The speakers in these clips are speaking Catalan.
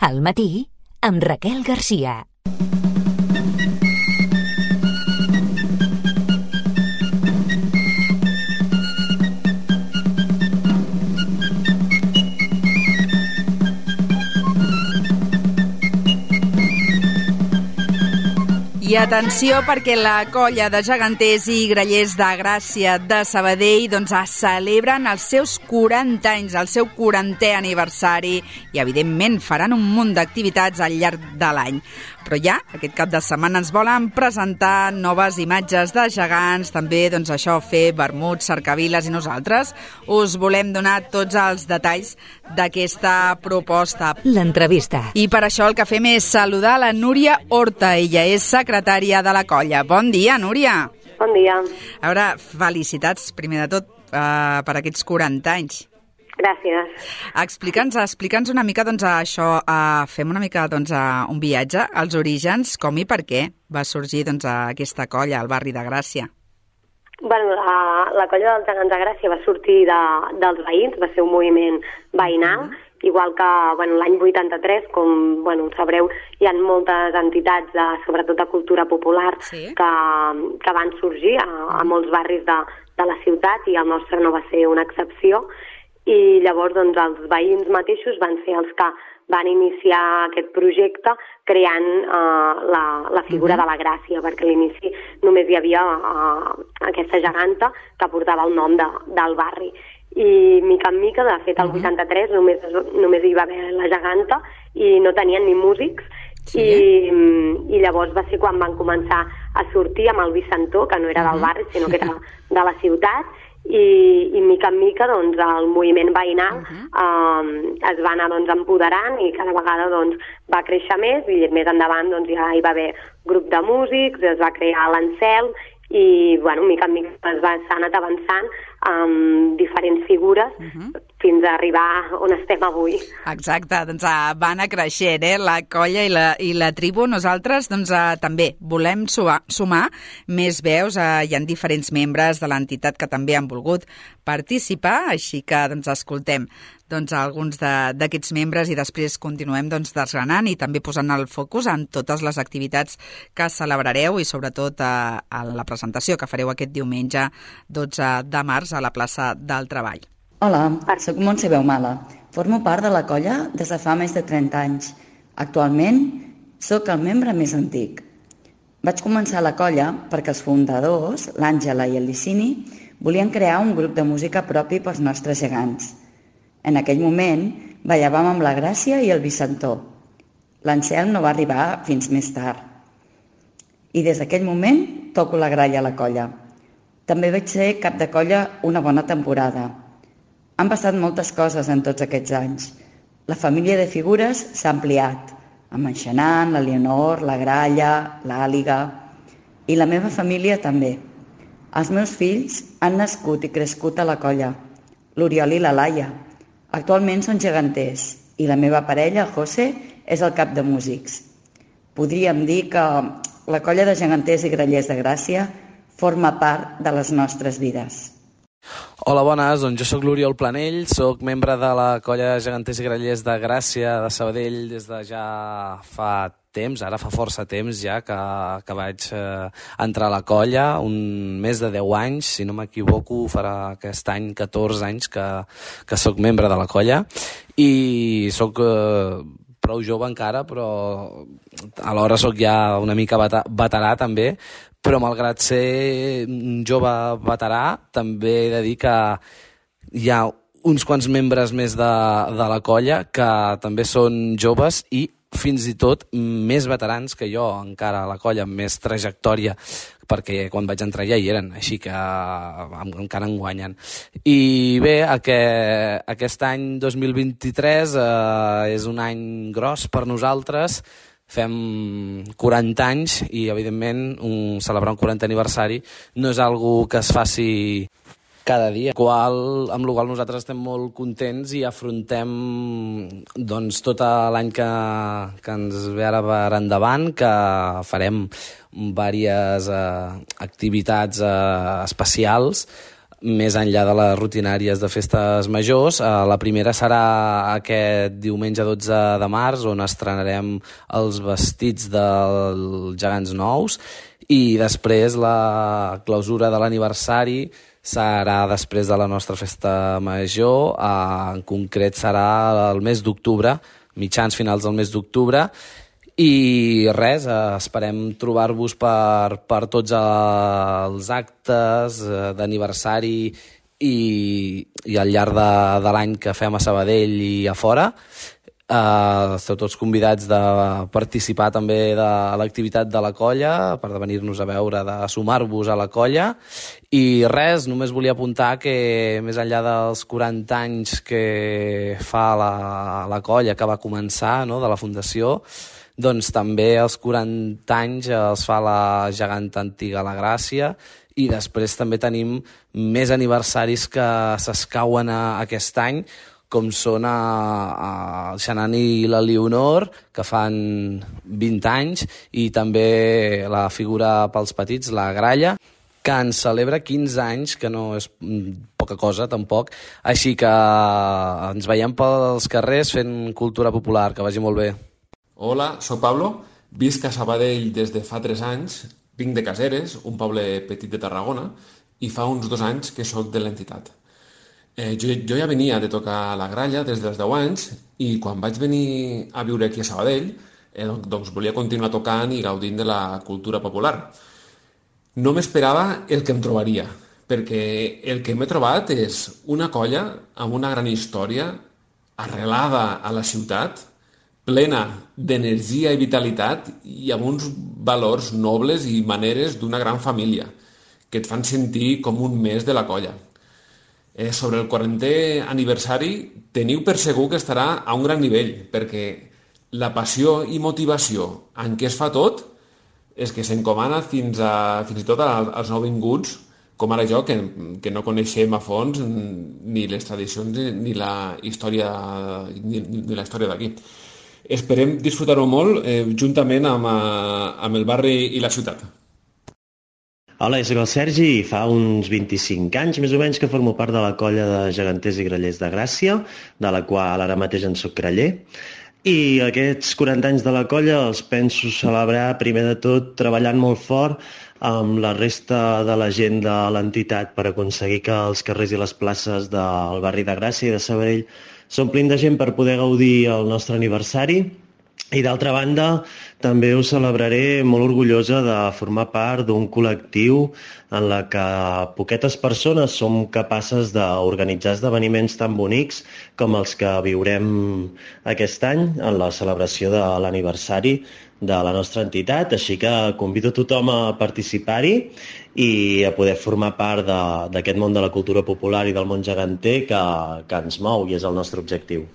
Al matí, amb Raquel Garcia. I atenció perquè la colla de geganters i grellers de Gràcia de Sabadell doncs, celebren els seus 40 anys, el seu 40è aniversari i evidentment faran un munt d'activitats al llarg de l'any. Però ja aquest cap de setmana ens volen presentar noves imatges de gegants, també doncs, això fer vermuts, cercaviles i nosaltres us volem donar tots els detalls d'aquesta proposta. L'entrevista. I per això el que fem és saludar la Núria Horta. Ella és secretària de la colla. Bon dia, Núria. Bon dia. A veure, felicitats, primer de tot, uh, per aquests 40 anys. Gràcies. Explica'ns explica'ns una mica doncs, això, uh, fem una mica doncs, un viatge als orígens, com i per què va sorgir doncs, aquesta colla al barri de Gràcia. Bueno, la, la colla dels gegants de Gràcia va sortir de, dels veïns, va ser un moviment veïnal, mm igual que bueno, l'any 83, com bueno, sabreu, hi ha moltes entitats, de, sobretot de cultura popular, Sí. que, que van sorgir a, a molts barris de, de la ciutat i el nostre no va ser una excepció. I llavors doncs, els veïns mateixos van ser els que van iniciar aquest projecte creant uh, la, la figura Mhm. de la Gràcia, perquè a l'inici només hi havia uh, aquesta geganta que portava el nom de, del barri. I mica en mica, de fet, el 83 només, només hi va haver la geganta i no tenien ni músics, Sí. i, i llavors va ser quan van començar a sortir amb el Vicentó, que no era del barri, sinó que era de la ciutat, i, i mica en mica doncs, el moviment veïnal eh, es va anar doncs, empoderant i cada vegada doncs, va créixer més i més endavant doncs, ja hi va haver grup de músics, es va crear l'Encel i bueno, mica en mica es va, anat avançant amb diferents figures fins a arribar on estem avui. Exacte, doncs uh, va anar creixent, eh? La colla i la, i la tribu. Nosaltres, doncs, uh, també volem sumar, sumar més veus. Uh, hi ha diferents membres de l'entitat que també han volgut participar, així que, doncs, escoltem doncs, alguns d'aquests membres i després continuem doncs, desgranant i també posant el focus en totes les activitats que celebrareu i sobretot a, a la presentació que fareu aquest diumenge 12 de març a la plaça del Treball. Hola, sóc Montse Beumala. Formo part de la colla des de fa més de 30 anys. Actualment, sóc el membre més antic. Vaig començar la colla perquè els fundadors, l'Àngela i el Licini, volien crear un grup de música propi pels nostres gegants. En aquell moment, ballàvem amb la Gràcia i el Vicentó. L'Anselm no va arribar fins més tard. I des d'aquell moment toco la gralla a la colla. També vaig ser cap de colla una bona temporada. Han passat moltes coses en tots aquests anys. La família de figures s'ha ampliat, amb en Xanan, la Leonor, la Gralla, l'Àliga... I la meva família també. Els meus fills han nascut i crescut a la colla, l'Oriol i la Laia. Actualment són geganters i la meva parella, el José, és el cap de músics. Podríem dir que la colla de geganters i grellers de Gràcia forma part de les nostres vides. Hola, bones. Doncs jo sóc l'Oriol Planell, sóc membre de la colla de geganters i grellers de Gràcia de Sabadell des de ja fa temps, ara fa força temps ja que, que vaig eh, entrar a la colla, un més de 10 anys, si no m'equivoco, farà aquest any 14 anys que, que sóc membre de la colla i sóc eh, prou jove encara, però alhora sóc ja una mica veterà també, però malgrat ser un jove veterà, també he de dir que hi ha uns quants membres més de, de la colla que també són joves i fins i tot més veterans que jo encara a la colla, amb més trajectòria perquè quan vaig entrar ja hi eren, així que em- encara en guanyen. I bé, aquest, aquest any 2023 eh, és un any gros per nosaltres, fem 40 anys i, evidentment, un, celebrar un 40 aniversari no és algo que es faci cada dia, qual, amb la qual nosaltres estem molt contents i afrontem doncs, tot l'any que, que ens ve ara per endavant, que farem diverses eh, activitats eh, especials més enllà de les rutinàries de festes majors. Eh, la primera serà aquest diumenge 12 de març, on estrenarem els vestits dels gegants nous, i després la clausura de l'aniversari serà després de la nostra festa major, eh, en concret serà el mes d'octubre, mitjans finals del mes d'octubre, i res, eh, esperem trobar-vos per, per tots els actes eh, d'aniversari i, i al llarg de, de l'any que fem a Sabadell i a fora. Uh, esteu tots convidats de participar també de l'activitat de la colla, per de venir-nos a veure, de sumar-vos a la colla. I res, només volia apuntar que més enllà dels 40 anys que fa la, la colla, que va començar, no?, de la Fundació, doncs també els 40 anys els fa la geganta antiga La Gràcia i després també tenim més aniversaris que s'escauen aquest any, com són a, a Xanan i la Leonor, que fan 20 anys, i també la figura pels petits, la Gralla, que en celebra 15 anys, que no és poca cosa, tampoc. Així que ens veiem pels carrers fent cultura popular. Que vagi molt bé. Hola, sóc Pablo, visc a Sabadell des de fa 3 anys, vinc de Caseres, un poble petit de Tarragona, i fa uns dos anys que sóc de l'entitat. Eh, jo, jo ja venia de tocar la gralla des dels 10 anys i quan vaig venir a viure aquí a Sabadell eh, doncs volia continuar tocant i gaudint de la cultura popular. No m'esperava el que em trobaria, perquè el que m'he trobat és una colla amb una gran història arrelada a la ciutat, plena d'energia i vitalitat i amb uns valors nobles i maneres d'una gran família que et fan sentir com un més de la colla eh, sobre el 40è aniversari teniu per segur que estarà a un gran nivell, perquè la passió i motivació en què es fa tot és que s'encomana fins, a, fins i tot als nouvinguts, com ara jo, que, que no coneixem a fons ni les tradicions ni la història ni, ni la història d'aquí. Esperem disfrutar-ho molt eh, juntament amb, eh, amb el barri i la ciutat. Hola, soc el Sergi i fa uns 25 anys més o menys que formo part de la colla de geganters i grellers de Gràcia, de la qual ara mateix en soc greller. I aquests 40 anys de la colla els penso celebrar primer de tot treballant molt fort amb la resta de la gent de l'entitat per aconseguir que els carrers i les places del barri de Gràcia i de Sabadell s'omplin de gent per poder gaudir el nostre aniversari i d'altra banda, també us celebraré molt orgullosa de formar part d'un col·lectiu en la que poquetes persones som capaces d'organitzar esdeveniments tan bonics com els que viurem aquest any en la celebració de l'aniversari de la nostra entitat, així que convido tothom a participar-hi i a poder formar part d'aquest món de la cultura popular i del món geganter que, que ens mou i és el nostre objectiu.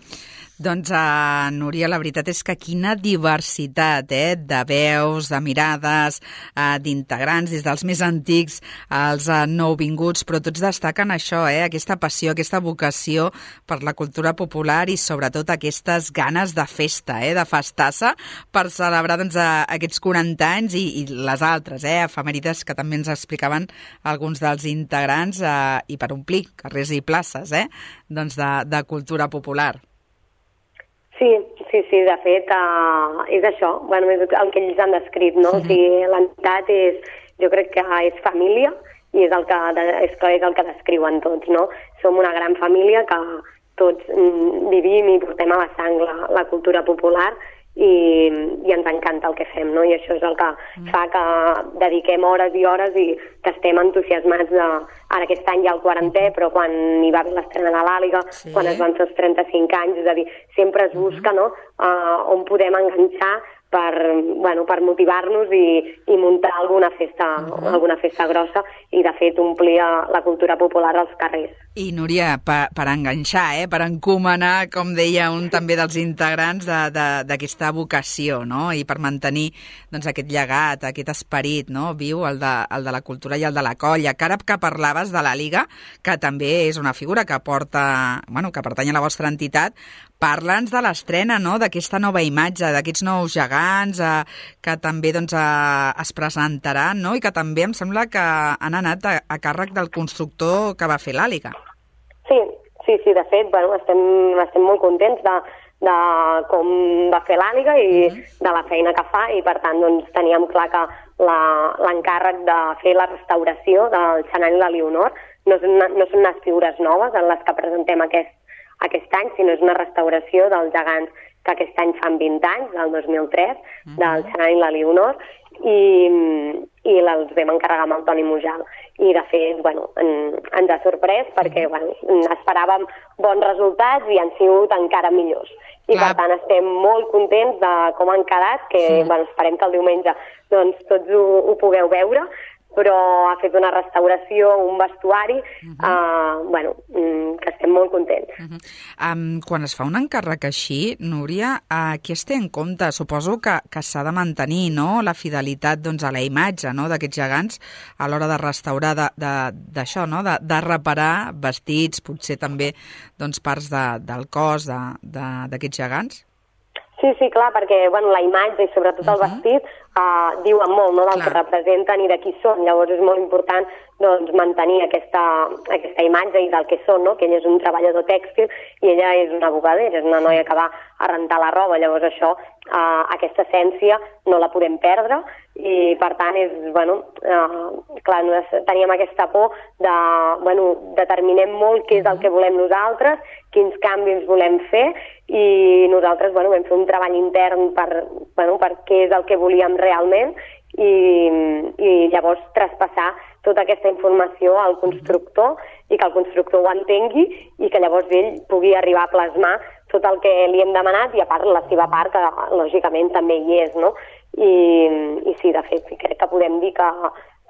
Doncs, uh, Núria, la veritat és que quina diversitat eh, de veus, de mirades, uh, d'integrants, des dels més antics als uh, nouvinguts, però tots destaquen això, eh, aquesta passió, aquesta vocació per la cultura popular i sobretot aquestes ganes de festa, eh, de festassa, per celebrar doncs, uh, aquests 40 anys i, i les altres, eh, efemèrides que també ens explicaven alguns dels integrants uh, i per omplir carrers i places eh, doncs de, de cultura popular. Sí, sí, sí, de fet, uh, és això, bueno, és el que ells han descrit, no? Uh -huh. O sigui, l'entitat és, jo crec que és família i és el que, és, és el que descriuen tots, no? Som una gran família que tots mm, vivim i portem a la sang la, la cultura popular i, i ens encanta el que fem, no? I això és el que mm. fa que dediquem hores i hores i que estem entusiasmats de... Ara aquest any ja el 40è, però quan hi va haver l'estrena de l'Àliga, sí. quan es van fer els 35 anys, és a dir, sempre es busca, mm no?, uh, on podem enganxar per, bueno, per motivar-nos i, i muntar alguna festa, uh -huh. alguna festa grossa i, de fet, omplir la cultura popular als carrers. I, Núria, per, per enganxar, eh, per encomanar, com deia un també dels integrants d'aquesta de, de, vocació, no? i per mantenir doncs, aquest llegat, aquest esperit no? viu, el de, el de la cultura i el de la colla. Que ara que parlaves de la Liga, que també és una figura que porta, bueno, que pertany a la vostra entitat, parla'ns de l'estrena, no?, d'aquesta nova imatge, d'aquests nous gegants eh, que també doncs, eh, es presentaran, no?, i que també em sembla que han anat a, a càrrec del constructor que va fer l'àliga. Sí, sí, sí, de fet, bueno, estem, estem molt contents de, de com va fer l'àliga i -huh. de la feina que fa i per tant doncs, teníem clar que l'encàrrec de fer la restauració del Xanall i la Leonor no, una, no són unes figures noves en les que presentem aquest, aquest any, sinó és una restauració dels gegants que aquest any fan 20 anys, del 2003, uh -huh. del Xanall i la Leonor, i, i els vam encarregar amb el Toni Mujal. I, de fet, bueno, en, ens ha sorprès perquè bueno, esperàvem bons resultats i han sigut encara millors i Clar. per tant estem molt contents de com han quedat, que sí. bueno, esperem que el diumenge doncs, tots ho, ho pugueu veure, però ha fet una restauració, un vestuari, uh -huh. uh, bueno, mm, que estem molt contents. Uh -huh. um, quan es fa un encàrrec així, Núria, uh, què es té en compte? Suposo que, que s'ha de mantenir no? la fidelitat doncs, a la imatge no? d'aquests gegants a l'hora de restaurar d'això, no? de, de reparar vestits, potser també doncs, parts de, del cos d'aquests de, gegants? Sí, sí, clar, perquè bueno, la imatge i sobretot el uh -huh. vestit uh, diuen molt no, del clar. que representen i de qui són. Llavors és molt important doncs, mantenir aquesta, aquesta imatge i del que són, no? que ell és un treballador tèxtil i ella és una bugadera, és una noia que va a rentar la roba. Llavors això, uh, aquesta essència no la podem perdre i per tant és, bueno, uh, clar, teníem aquesta por de, bueno, determinem molt què és el que volem nosaltres, quins canvis volem fer i nosaltres bueno, vam fer un treball intern per, bueno, per què és el que volíem realment i, i llavors traspassar tota aquesta informació al constructor i que el constructor ho entengui i que llavors ell pugui arribar a plasmar tot el que li hem demanat i a part la seva part que lògicament també hi és, no? I, i sí, de fet, crec que podem dir que,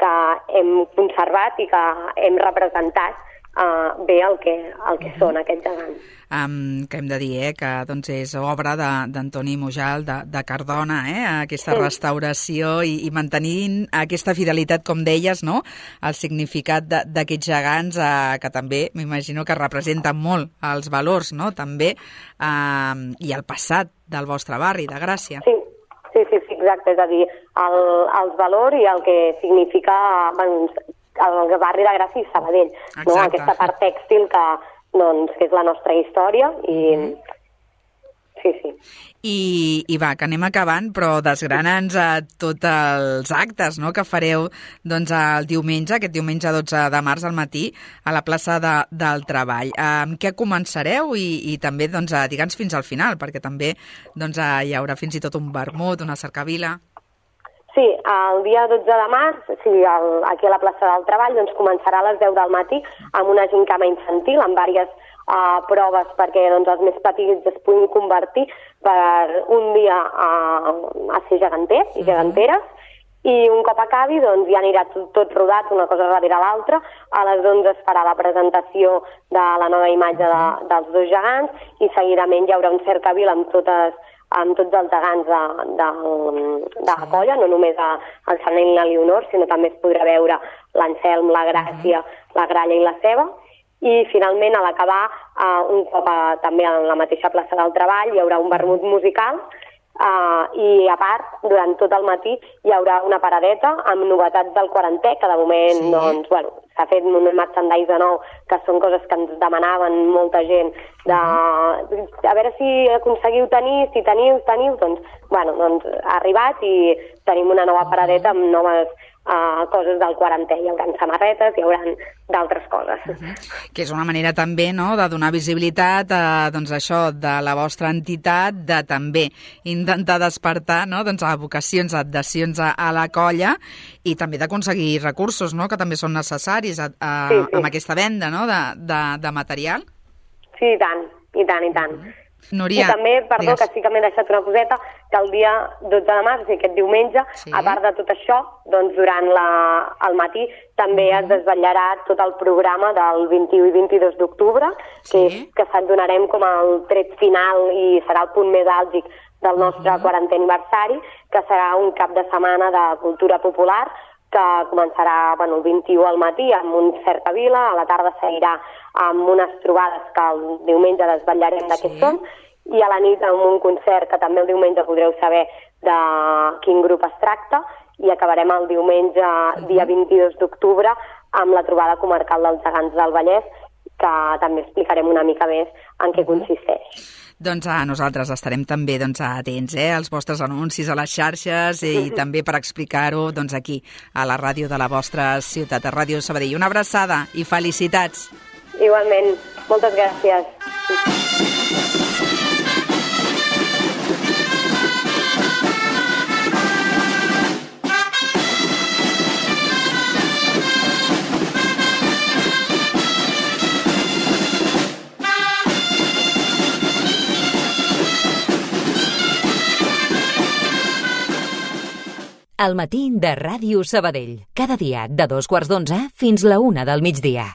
que hem conservat i que hem representat uh, bé el que, el que són aquests gegants um, que hem de dir eh, que doncs, és obra d'Antoni Mujal, de, de Cardona, eh, aquesta sí. restauració i, i mantenint aquesta fidelitat, com deies, no? el significat d'aquests gegants eh, que també m'imagino que representen molt els valors no? també eh, i el passat del vostre barri, de Gràcia. Sí, sí, sí, sí exacte, és a dir, el, els valors i el que significa bueno, el barri de Gràcia i Sabadell, Exacte. no? aquesta part tèxtil que, doncs, que és la nostra història i... Mm. Sí, sí. I, I va, que anem acabant, però desgrana'ns a tots els actes no?, que fareu doncs, el diumenge, aquest diumenge 12 de març al matí, a la plaça de, del Treball. Amb què començareu i, i també, doncs, digue'ns fins al final, perquè també doncs, hi haurà fins i tot un vermut, una cercavila... Sí, el dia 12 de març, sí, el, aquí a la plaça del Treball, doncs començarà a les 10 del matí amb una gincama infantil, amb diverses uh, proves perquè doncs, els més petits es puguin convertir per un dia a, a ser geganters i geganteres, i un cop acabi doncs, ja anirà tot, tot rodat una cosa darrere l'altra. A les 11 es farà la presentació de la nova imatge de, dels dos gegants i seguidament hi haurà un cercavil amb totes amb tots els gegants de, de, de la colla, no només a, el Sanel i la Leonor, sinó també es podrà veure l'Anselm, la Gràcia, uh -huh. la Gralla i la Ceba, i finalment a l'acabar, uh, un cop a, també a la mateixa plaça del Treball, hi haurà un vermut musical Uh, I a part, durant tot el matí hi haurà una paradeta amb novetats del quarantè, que de moment sí. doncs, bueno, s'ha fet un merchandise nou, que són coses que ens demanaven molta gent, de, uh -huh. a veure si aconseguiu tenir, si teniu, teniu, doncs, bueno, doncs ha arribat i tenim una nova paradeta amb noves uh, coses del quarantè. Hi haurà samarretes, hi haurà d'altres coses. Uh -huh. Que és una manera també no, de donar visibilitat a doncs això de la vostra entitat, de també intentar despertar no, doncs, a vocacions, adhesions a, a la colla i també d'aconseguir recursos no, que també són necessaris a, a, sí, sí. amb aquesta venda no, de, de, de material. Sí, i tant, i tant, i tant. Uh -huh. Núria, I també, perdó, digues. que sí que m'he deixat una coseta, que el dia 12 de març, i aquest diumenge, sí. a part de tot això, doncs durant la, el matí també mm. es desvetllarà tot el programa del 21 i 22 d'octubre, sí. que, que se'n donarem com el tret final i serà el punt més àlgic del nostre uh -huh. 40è aniversari, que serà un cap de setmana de cultura popular, que començarà bueno, el 21 al matí amb un vila, a la tarda seguirà amb unes trobades que el diumenge desvetllarem de sí. què són, i a la nit amb un concert que també el diumenge podreu saber de quin grup es tracta i acabarem el diumenge, dia 22 d'octubre, amb la trobada comarcal dels gegants del Vallès, que també explicarem una mica més en què consisteix. Doncs a nosaltres estarem també doncs, atents eh, als vostres anuncis a les xarxes i, i també per explicar-ho doncs, aquí, a la ràdio de la vostra ciutat, a Ràdio Sabadell. Una abraçada i felicitats! Igualment, moltes gràcies. El matí de Ràdio Sabadell. Cada dia de dos quarts d'onze fins la una del migdia.